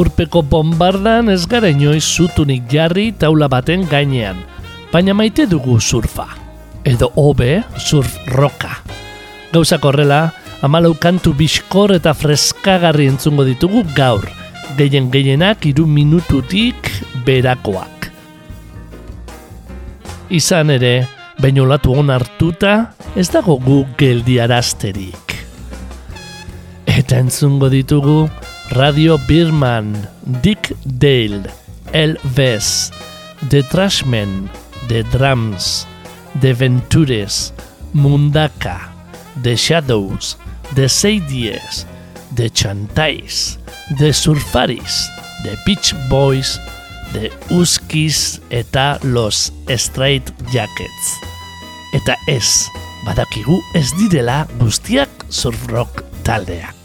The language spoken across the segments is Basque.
Urpeko bombardan ez gara inoiz zutunik jarri taula baten gainean, baina maite dugu surfa. Edo hobe surf roka. Gauzak horrela, amalau kantu biskor eta freskagarri entzungo ditugu gaur, gehien gehienak iru minututik berakoak. Izan ere, bainolatu hon hartuta, ez dago gu geldiarazterik. Eta entzungo ditugu, Radio Birman, Dick Dale, El Ves, The Trashmen, The Drums, The Ventures, Mundaka, The Shadows, The Sadies, The Chantais, The Surfaris, The Beach Boys, The Uskis eta Los Straight Jackets. Eta ez, badakigu ez direla guztiak surf rock taldeak.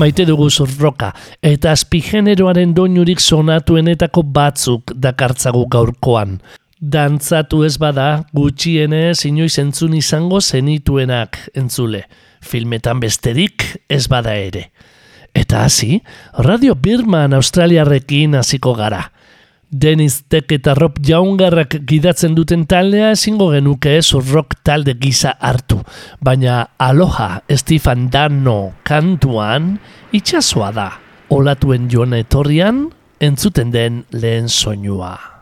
Maite dugu zurroka, eta azpigeneroaren doinurik sonatuenetako batzuk dakartzagu gaurkoan. Dantzatu ez bada, gutxienez inoiz entzun izango zenituenak entzule. Filmetan besterik ez bada ere. Eta hasi, Radio Birman Australiarrekin hasiko gara. Dennis Tech eta Rob Jaungarrak gidatzen duten taldea ezingo genuke ez rock talde gisa hartu. Baina aloha Stefan Dano kantuan itxasoa da. Olatuen joan etorrian entzuten den lehen soinua.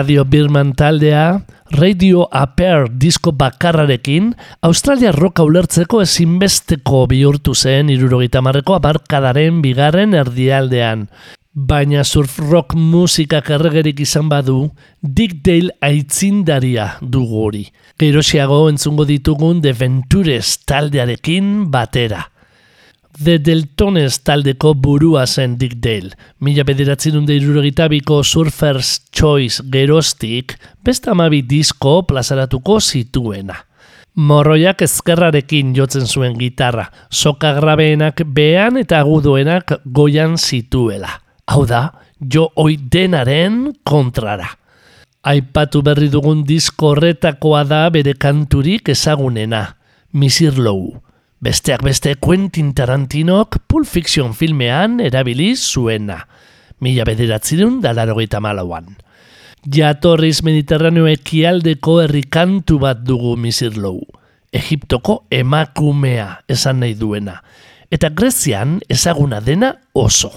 Radio Birman taldea, Radio Aper disko bakarrarekin, Australia roka ulertzeko ezinbesteko bihurtu zen irurogeita marreko abarkadaren bigarren erdialdean. Baina surf rock musikak erregerik izan badu, Dick Dale aitzindaria dugu hori. Gerosiago entzungo ditugun The Ventures taldearekin batera. The Deltones taldeko burua zen Dick Dale. Mila bederatzen dunde irurogitabiko Surfers Choice gerostik, besta amabi disko plazaratuko zituena. Morroiak ezkerrarekin jotzen zuen gitarra, soka grabeenak behan eta agudoenak goian zituela. Hau da, jo oi denaren kontrara. Aipatu berri dugun disko horretakoa da bere kanturik ezagunena, Misirlou. Besteak beste Quentin Tarantinok Pulp Fiction filmean erabili zuena. Mila bederatzirun dalarogeita malauan. Jatorriz Mediterraneo ekialdeko herrikantu bat dugu Misirlou. Egiptoko emakumea esan nahi duena. Eta Grezian ezaguna dena oso.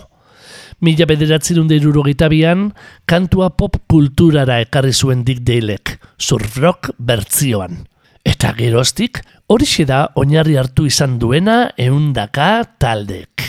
Mila bederatzerun deiruro gitabian, kantua pop kulturara ekarri zuen dik deilek, surf rock bertzioan. Eta geroztik, hori da oinarri hartu izan duena eundaka taldek.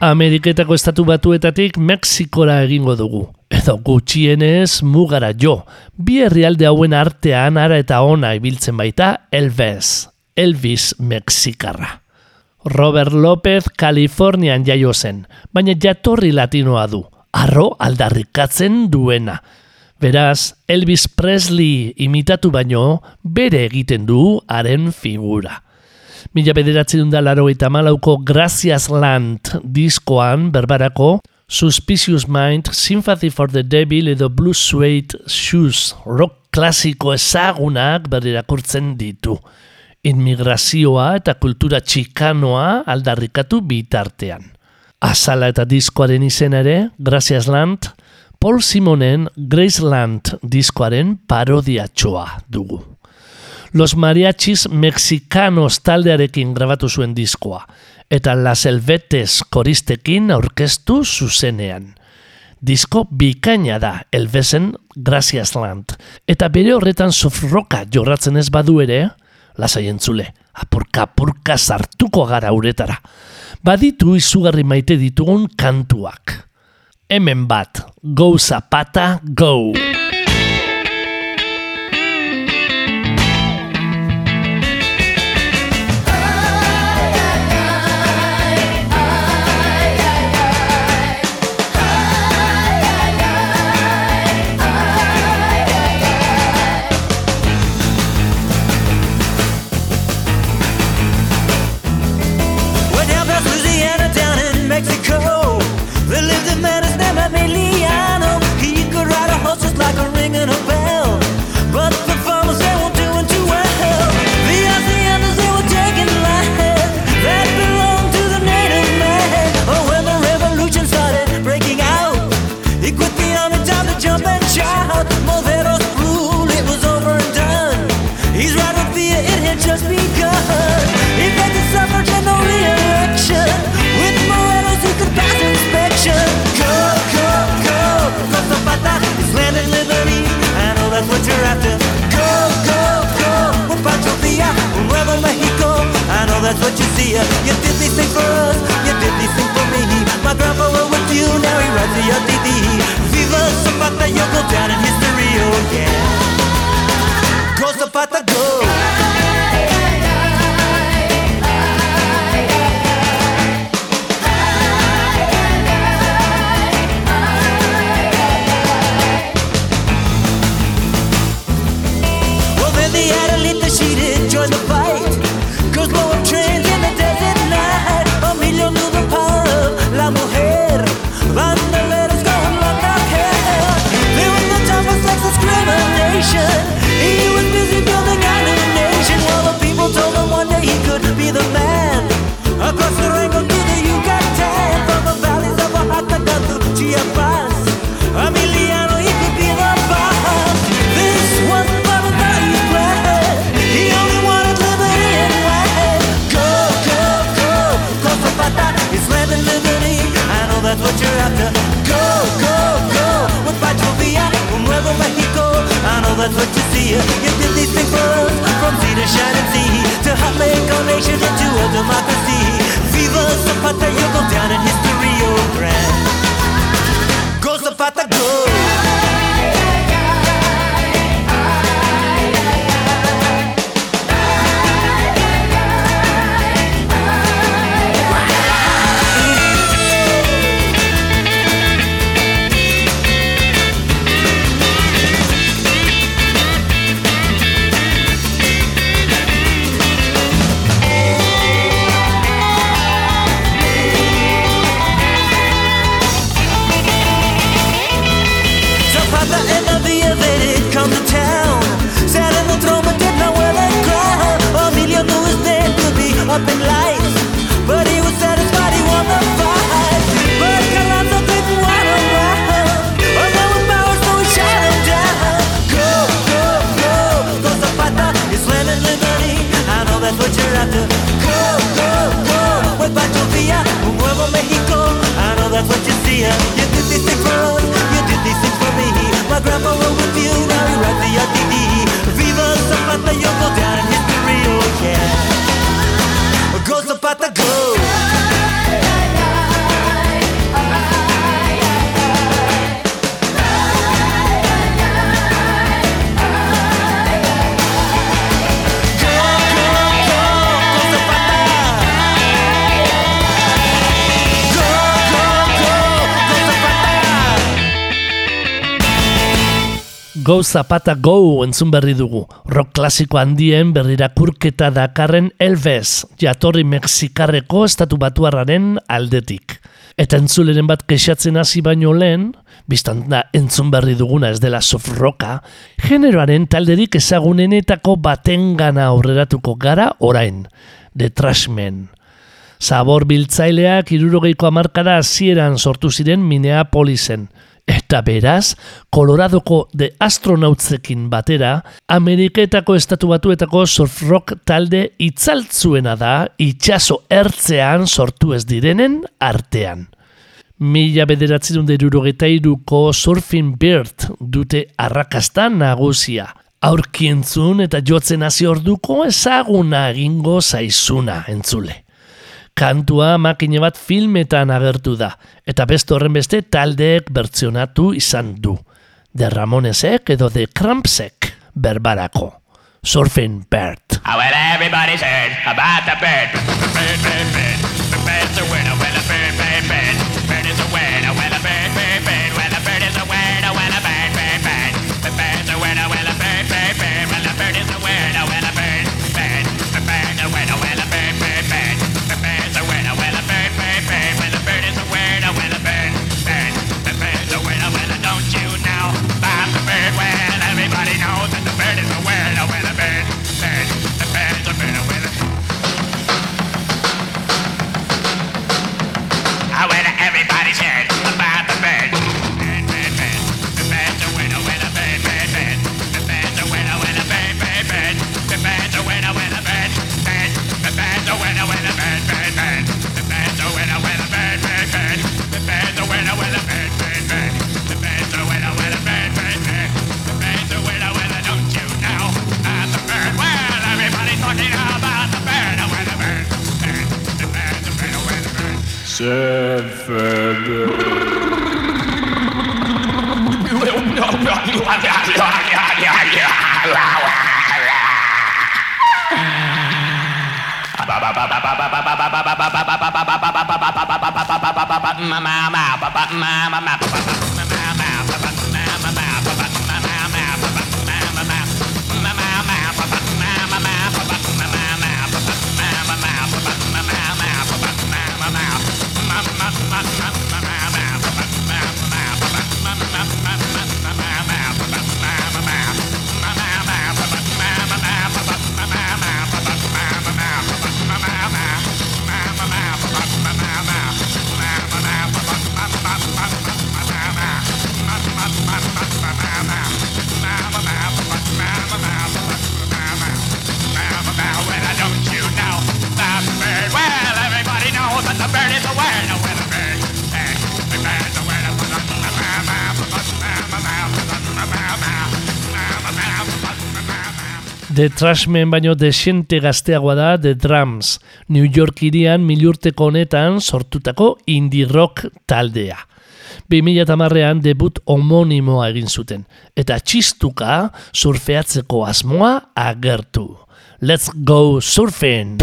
Ameriketako estatu batuetatik Mexikora egingo dugu. Edo gutxienez mugara jo. Bi herrialde hauen artean ara eta ona ibiltzen baita Elvis, Elvis Mexikarra. Robert López Kalifornian jaio zen, baina jatorri latinoa du. Arro aldarrikatzen duena. Beraz, Elvis Presley imitatu baino, bere egiten du haren figura. Mila bederatzen da laro eta malauko Gracias Land diskoan berbarako Suspicious Mind, Sympathy for the Devil edo Blue Suede Shoes rock klasiko ezagunak berdirakurtzen ditu. Inmigrazioa eta kultura txikanoa aldarrikatu bitartean. Azala eta diskoaren izen ere, Gracias Land, Paul Simonen Graceland diskoaren parodiatxoa dugu. Los Mariachis Mexicanos taldearekin grabatu zuen diskoa, eta Las Elvetes koristekin aurkeztu zuzenean. Disko bikaina da Elvesen Gracias Land, eta bere horretan sofroka jorratzen ez badu ere, lasai entzule, apurka-apurka sartuko gara uretara. Baditu izugarri maite ditugun kantuak. Hemen bat, go zapata, go! Go Zapata Go entzun berri dugu. Rock klasiko handien berrirakurketa dakarren Elves, jatorri Mexikarreko estatu batuarraren aldetik. Eta entzuleren bat kexatzen hasi baino lehen, biztan da entzun berri duguna ez dela soft rocka, generoaren talderik ezagunenetako batengana aurreratuko gara orain, The Trashmen. Zabor biltzaileak irurogeiko amarkada hasieran sortu ziren Minneapolisen, Eta beraz, Koloradoko de astronautzekin batera, Ameriketako estatu batuetako surf rock talde itzaltzuena da itxaso ertzean sortu ez direnen artean. Mila bederatzerun derurogeta iruko surfing bird dute arrakasta nagusia. Aurkientzun eta jotzen hasi orduko ezaguna egingo zaizuna entzule. Kantua makine bat filmetan agertu da, eta beste horren beste taldeek bertzionatu izan du. De Ramonesek edo de Krampsek berbarako. Surfing Bird. Oh, well, everybody's heard about the bird. bird, bird, bird. The bird's a winner. The Trashmen baino desente gazteagoa da The Drums, New York irian milurteko honetan sortutako indie rock taldea. 2008an debut homonimoa egin zuten, eta txistuka surfeatzeko asmoa agertu. Let's go surfing!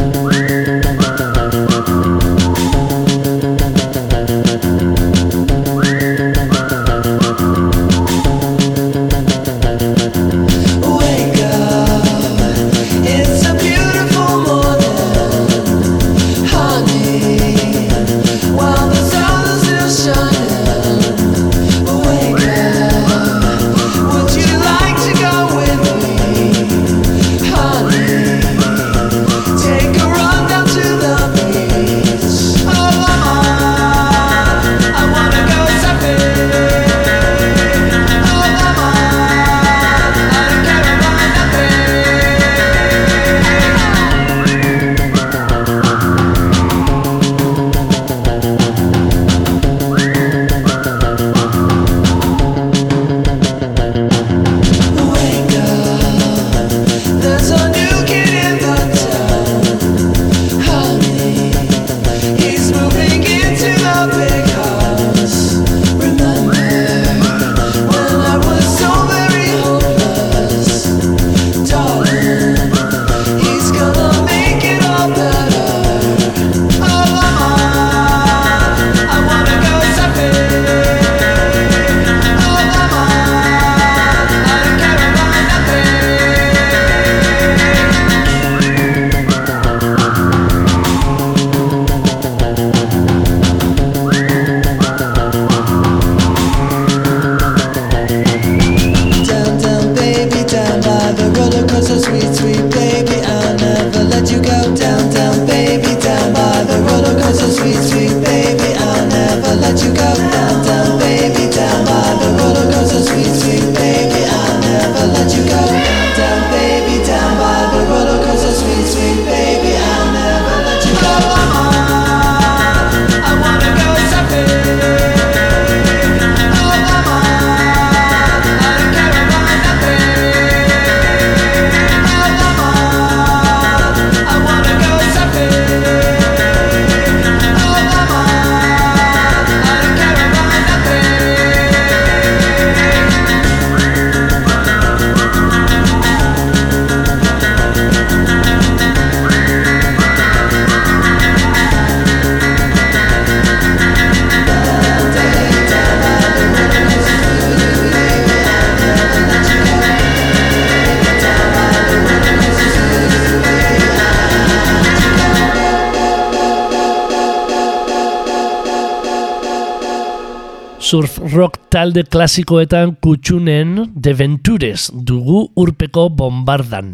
surf rock talde klasikoetan kutsunen The Ventures dugu urpeko bombardan.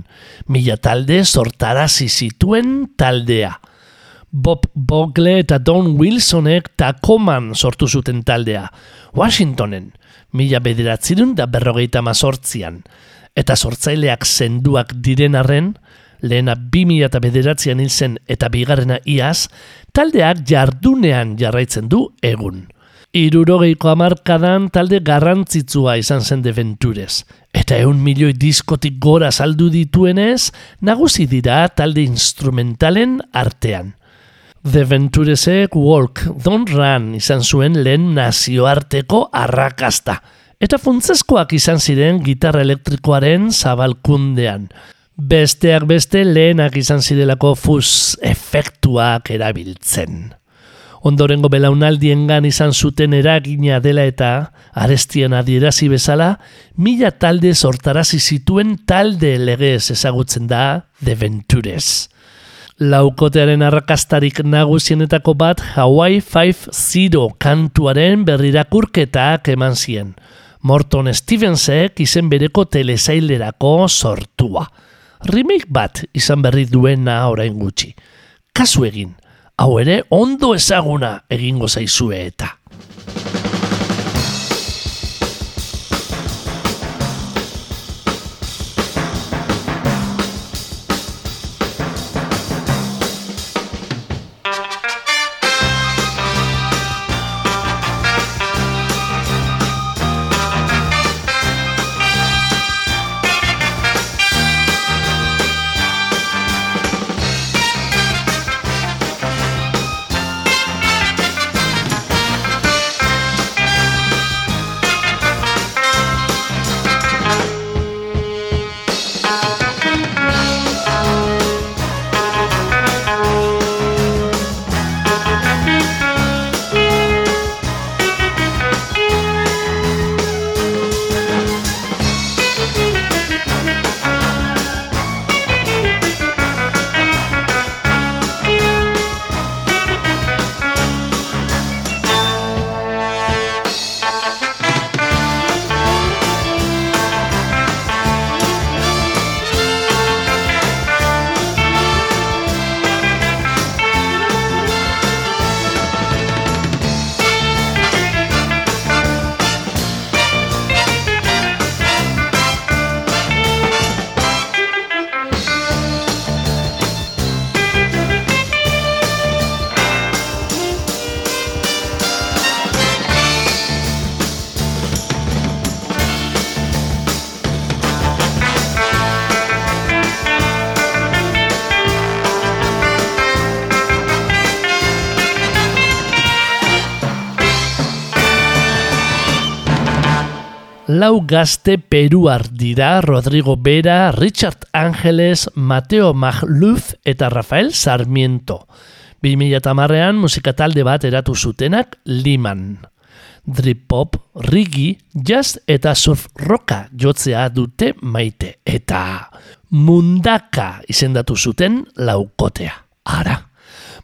Mila talde sortarazi zituen taldea. Bob Bogle eta Don Wilsonek Tacoman sortu zuten taldea. Washingtonen, mila bederatzirun da berrogeita mazortzian. Eta sortzaileak senduak diren arren, lehena 2000 eta bederatzean hil zen eta bigarrena iaz, taldeak jardunean jarraitzen du egun. Irurogeiko amarkadan talde garrantzitsua izan zen defenturez. Eta eun milioi diskotik gora saldu dituenez, nagusi dira talde instrumentalen artean. The Venturesek Walk, Don't Run izan zuen lehen nazioarteko arrakasta. Eta funtzeskoak izan ziren gitarra elektrikoaren zabalkundean. Besteak beste lehenak izan zirelako fuz efektuak erabiltzen. Ondorengo belaunaldiengan izan zuten eragina dela eta arestian adierazi bezala, mila talde sortarazi zituen talde legez ezagutzen da The Ventures. Laukotearen arrakastarik nagusienetako bat Hawaii 5-0 kantuaren berrirakurketak eman zien. Morton Stevensek izen bereko telesailerako sortua. Remake bat izan berri duena orain gutxi. Kasu egin, hau ere ondo ezaguna egingo zaizue eta. Lau gazte peruar dira Rodrigo Vera, Richard Ángeles, Mateo Magluf eta Rafael Sarmiento. 2008an musika talde bat eratu zutenak Liman. Drip pop, rigi, jazz eta surf rocka jotzea dute maite. Eta mundaka izendatu zuten laukotea. Ara.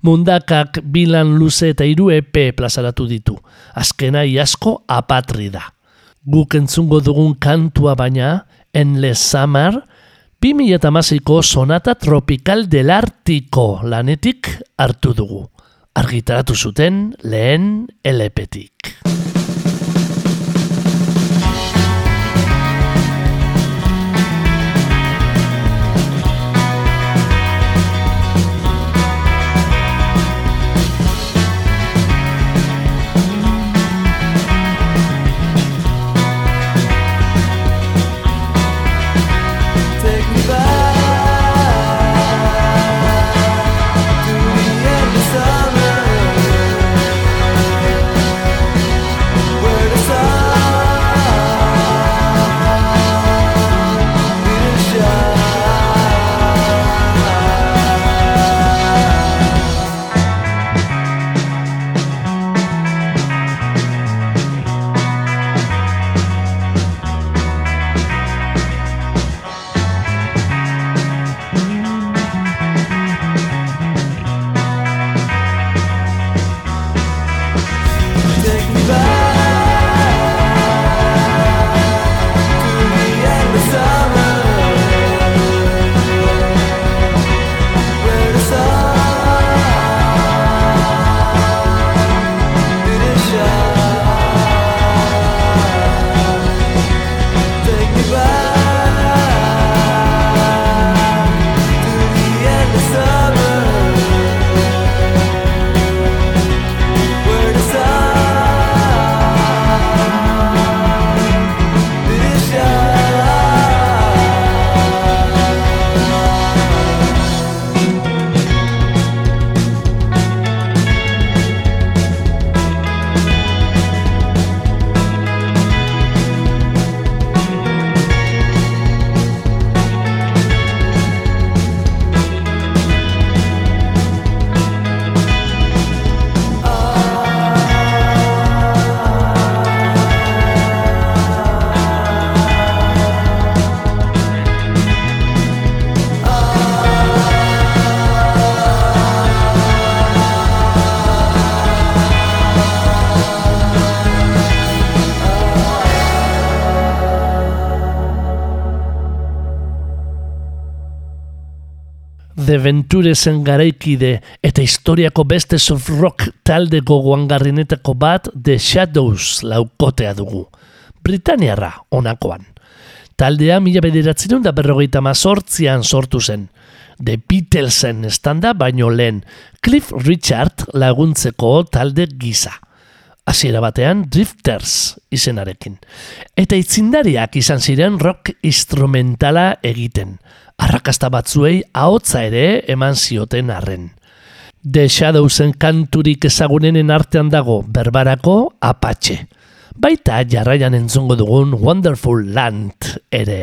Mundakak bilan luze eta hiru EP plazaratu ditu. Azkena iasko apatrida guk entzungo dugun kantua baina, Endless Summer, 2008ko sonata tropical del Artiko lanetik hartu dugu. Argitaratu zuten lehen elepetik. The Venturesen garaikide eta historiako beste surf rock talde gogoangarrinetako bat The Shadows laukotea dugu. Britaniarra onakoan. Taldea mila bederatzen da berrogeita mazortzian sortu zen. The Beatlesen estanda baino lehen Cliff Richard laguntzeko talde gisa. Hasiera batean Drifters izenarekin. Eta itzindariak izan ziren rock instrumentala egiten. Arrakasta batzuei ahotza ere eman zioten arren. The Shadowsen kanturik ezagunenen artean dago berbarako Apache. Baita jarraian entzungo dugun Wonderful Land ere.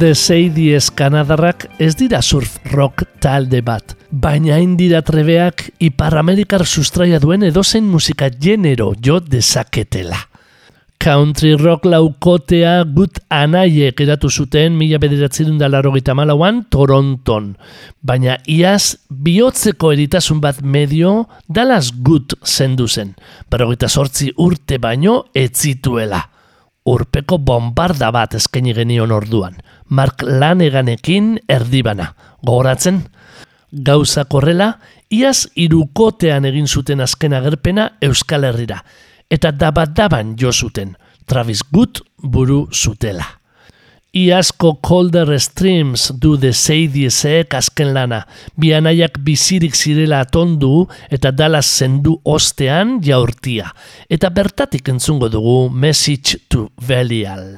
The Sadies Kanadarrak ez dira surf rock talde bat, baina hain dira trebeak Ipar Amerikar sustraia duen edozein musika genero jo dezaketela. Country rock laukotea gut anaiek eratu zuten mila bederatzen da larogeita malauan Toronton. Baina iaz bihotzeko eritasun bat medio Dallas gut zendu zen. Berrogeita sortzi urte baino etzituela. Urpeko bombarda bat eskaini genion orduan. Mark Laneganekin erdibana. Gogoratzen? Gauza korrela, iaz irukotean egin zuten azken agerpena Euskal Herrira. Eta dabadaban jo zuten. Travis Good buru zutela. Iazko Colder Streams du de Seidiesek azken lana. Bianaiak bizirik zirela atondu eta Dallas zendu ostean jaurtia. Eta bertatik entzungo dugu Message to Belial.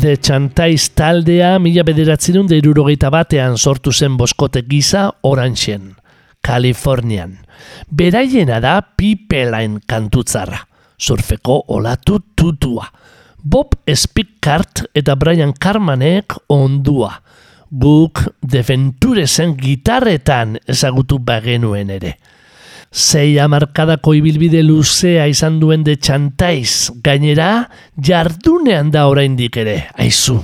The Chantais taldea mila bederatzerun da batean sortu zen boskote gisa Oranxen, Kalifornian. Beraiena da Pipeline kantutzarra, surfeko olatu tutua. Bob Spickart eta Brian Carmanek ondua. Guk Deventурesen gitarretan ezagutu bagenuen ere. Sei amarkadako ibilbide luzea izan duen de txantaiz, gainera jardunean da oraindik ere, aizu.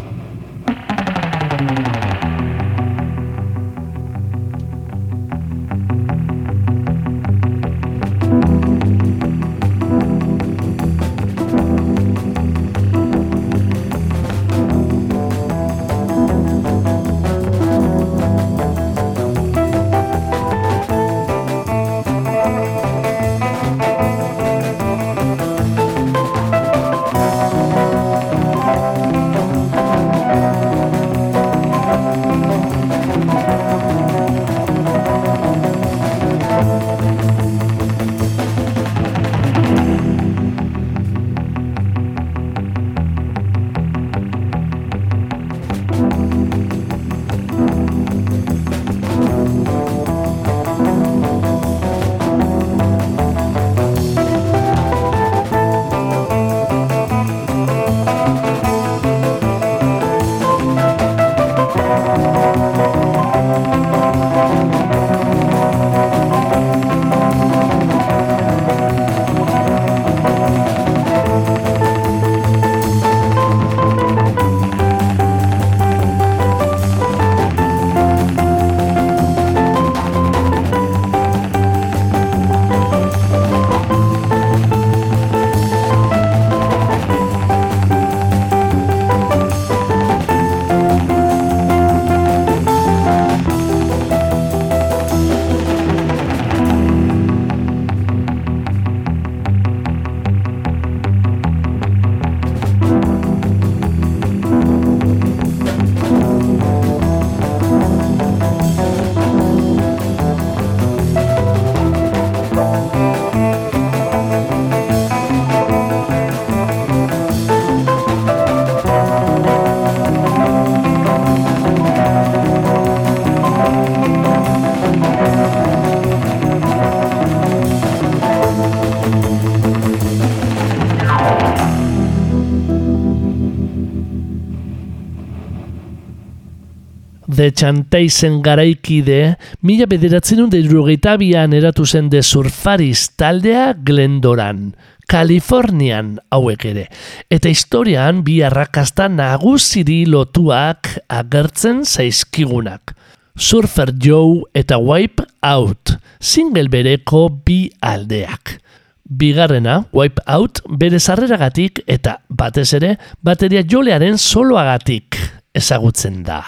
The Chantaizen garaikide, mila bederatzen da irurogeita bian eratu zen de surfariz taldea Glendoran, Kalifornian hauek ere. Eta historian bi arrakasta nagusiri lotuak agertzen zaizkigunak. Surfer Joe eta Wipe Out, single bereko bi aldeak. Bigarrena, Wipe Out, bere zarreragatik eta batez ere, bateria jolearen soloagatik ezagutzen da.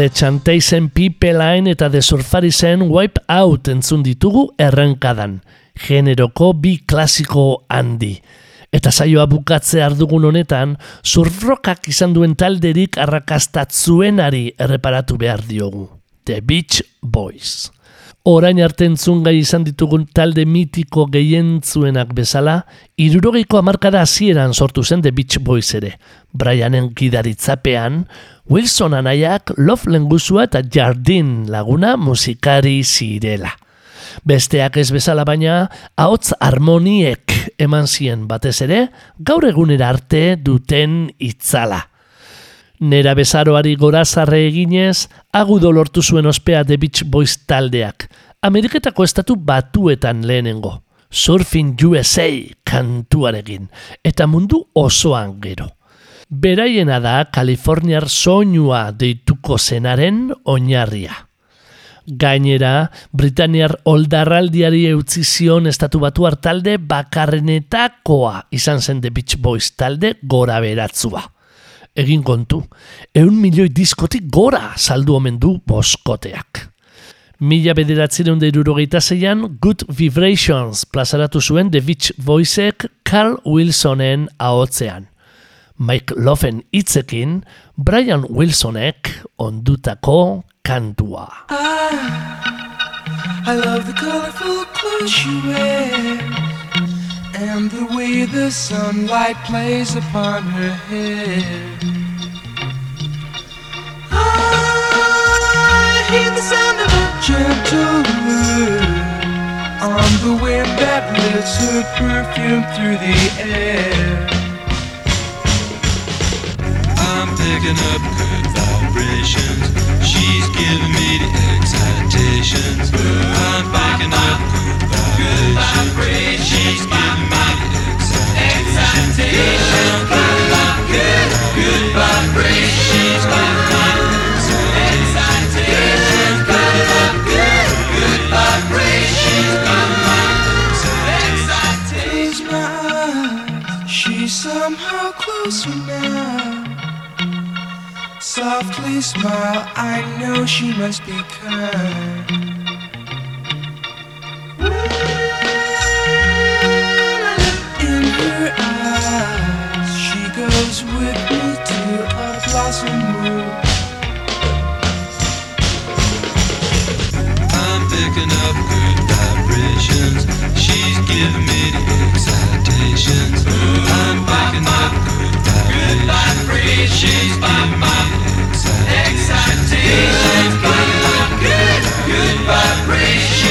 The Chantaisen People Line eta The Surfarisen Wipe Out entzun ditugu errenkadan. Generoko bi klasiko handi. Eta saioa bukatze ardugun honetan, surfrokak izan duen talderik arrakastatzuenari erreparatu behar diogu. The Beach Boys. Orain arte entzungai izan ditugun talde mitiko gehientzuenak bezala, irurogeiko amarkada hasieran sortu zen The Beach Boys ere. Brianen gidaritzapean, Wilson anaiak Love Lenguzua eta Jardin laguna musikari zirela. Besteak ez bezala baina, ahots harmoniek eman zien batez ere, gaur egunera arte duten itzala. Nera bezaroari gorazarre eginez, agudo lortu zuen ospea The Beach Boys taldeak. Ameriketako estatu batuetan lehenengo. Surfing USA kantuarekin. Eta mundu osoan gero. Beraiena da Kaliforniar soinua deituko zenaren oinarria. Gainera, Britaniar oldarraldiari eutzi zion estatu batu talde bakarrenetakoa izan zen The Beach Boys talde gora beratzua. Egin kontu, eun milioi diskotik gora saldu omen du boskoteak. Mila bederatzireun da irurogeita zeian, Good Vibrations plazaratu zuen The Beach Boysek Carl Wilsonen ahotzean. Mike Loven hitzekin, Brian Wilsonek ondutako kantua. I love the colorful clothes she wears and the way the sunlight plays upon her hair. I hear the sound of a gentle word on the wind that lifts her perfume through the air. I'm picking up good vibrations. She's giving me the excitations. I'm picking up good vibrations. Excitations. Good, good vibrations. Excitations. Good, good vibrations. She's somehow closer now. Softly smile, I know she must be kind. In her eyes, she goes with me to a blossom room. I'm picking up good vibrations. She's giving me the excitations. I'm picking up good vibrations. She's giving me the excitations. Picking up good, good vibrations.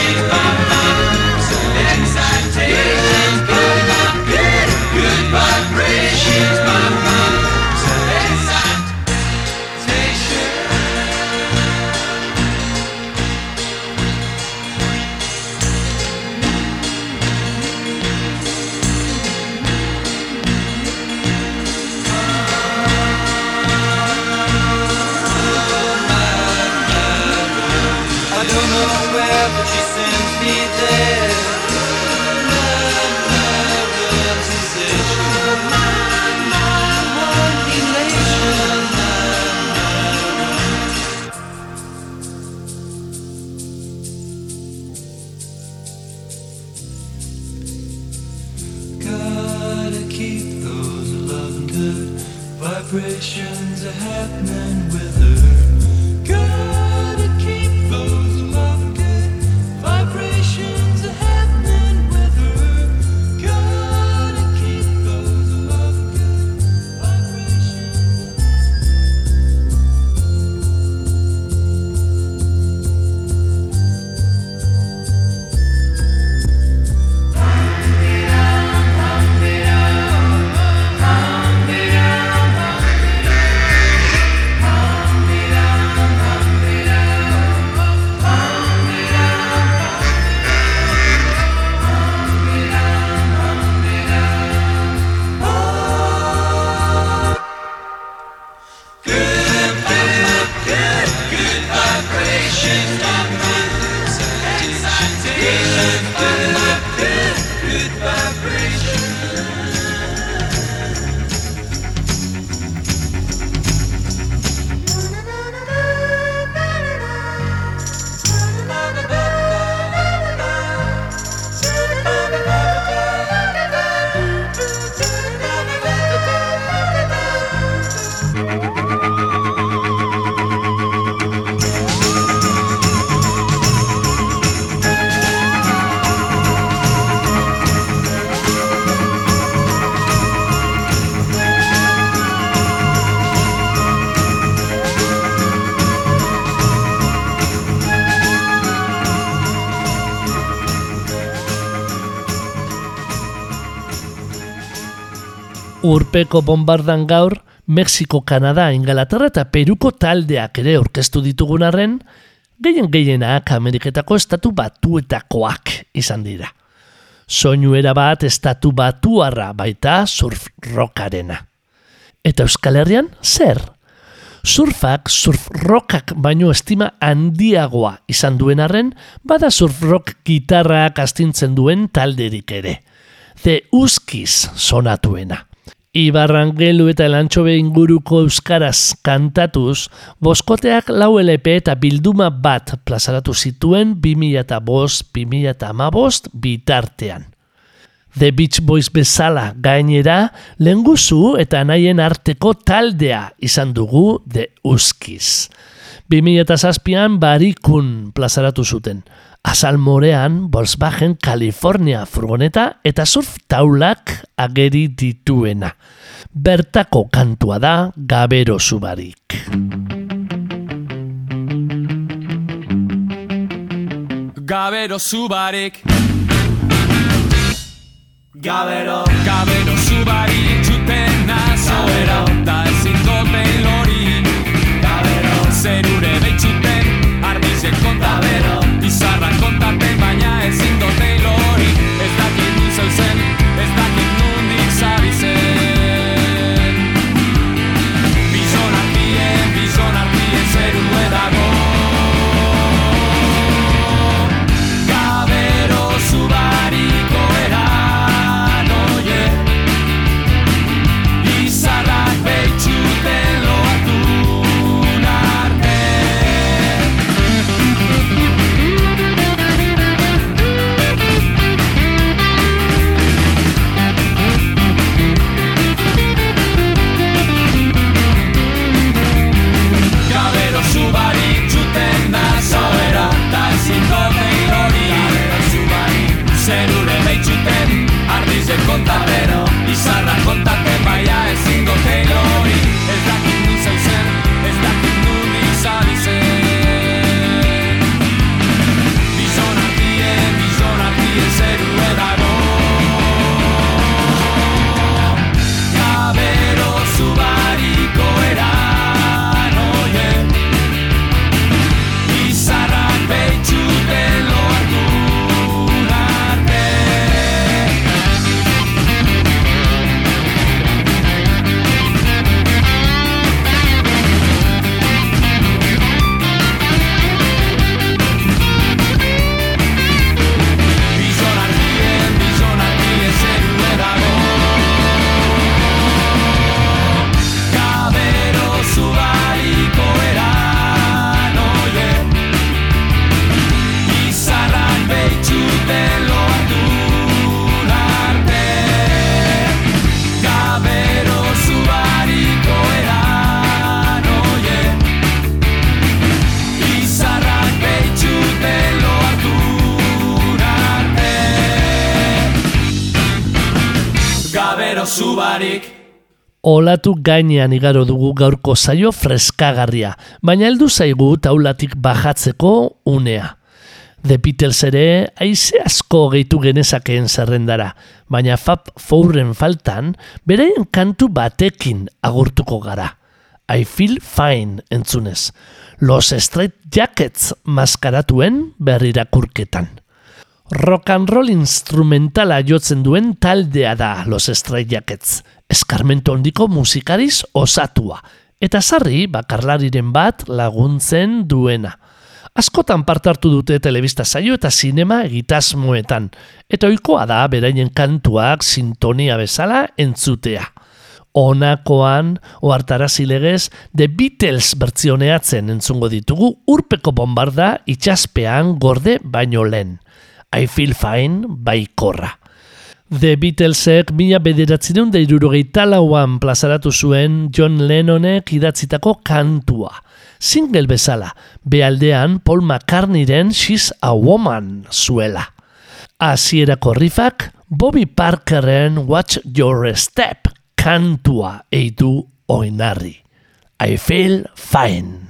Urpeko bombardan gaur, Mexiko, Kanada, Ingalaterra eta Peruko taldeak ere orkestu ditugun arren, gehien gehienak Ameriketako estatu batuetakoak izan dira. Soinuera bat estatu batuarra baita surf rockarena. Eta Euskal Herrian, zer? Surfak, surf rockak baino estima handiagoa izan duen arren, bada surf rock gitarrak astintzen duen talderik ere. The Uskiz sonatuena. Ibarrangelu eta elantxobe inguruko euskaraz kantatuz, boskoteak lau LP eta bilduma bat plazaratu zituen 2005-2005 bitartean. The Beach Boys bezala gainera, lenguzu eta nahien arteko taldea izan dugu The Uskiz. 2007an barikun plazaratu zuten. Azal morean Volkswagen California furgoneta eta surf taulak ageri dituena. Bertako kantua da gabero zubarik. Gabero zubarik Gabero Gabero Olatu gainean igaro dugu gaurko zaio freskagarria, baina heldu zaigu taulatik bajatzeko unea. The Beatles ere haize asko gehitu genezakeen zerrendara, baina Fab Fourren faltan beraien kantu batekin agurtuko gara. I Feel Fine entzunez. Los Straight Jackets maskaratuen berrirakurketan. Rock and roll instrumentala jotzen duen taldea da Los Straight Jackets. Eskarmento handiko musikariz osatua. Eta sarri bakarlariren bat laguntzen duena. Askotan parte hartu dute telebista saio eta sinema egitasmoetan. Eta ohikoa da beraien kantuak sintonia bezala entzutea. Honakoan, ohartarazi legez, The Beatles bertzioneatzen entzungo ditugu urpeko bombarda itxaspean gorde baino lehen. I feel fine baikorra. The Beatlesek mila bederatzireun da irurogeita lauan plazaratu zuen John Lennonek idatzitako kantua. Single bezala, bealdean Paul McCartneyren She's a Woman zuela. Hasierako riffak Bobby Parkeren Watch Your Step kantua eitu oinarri. I feel fine.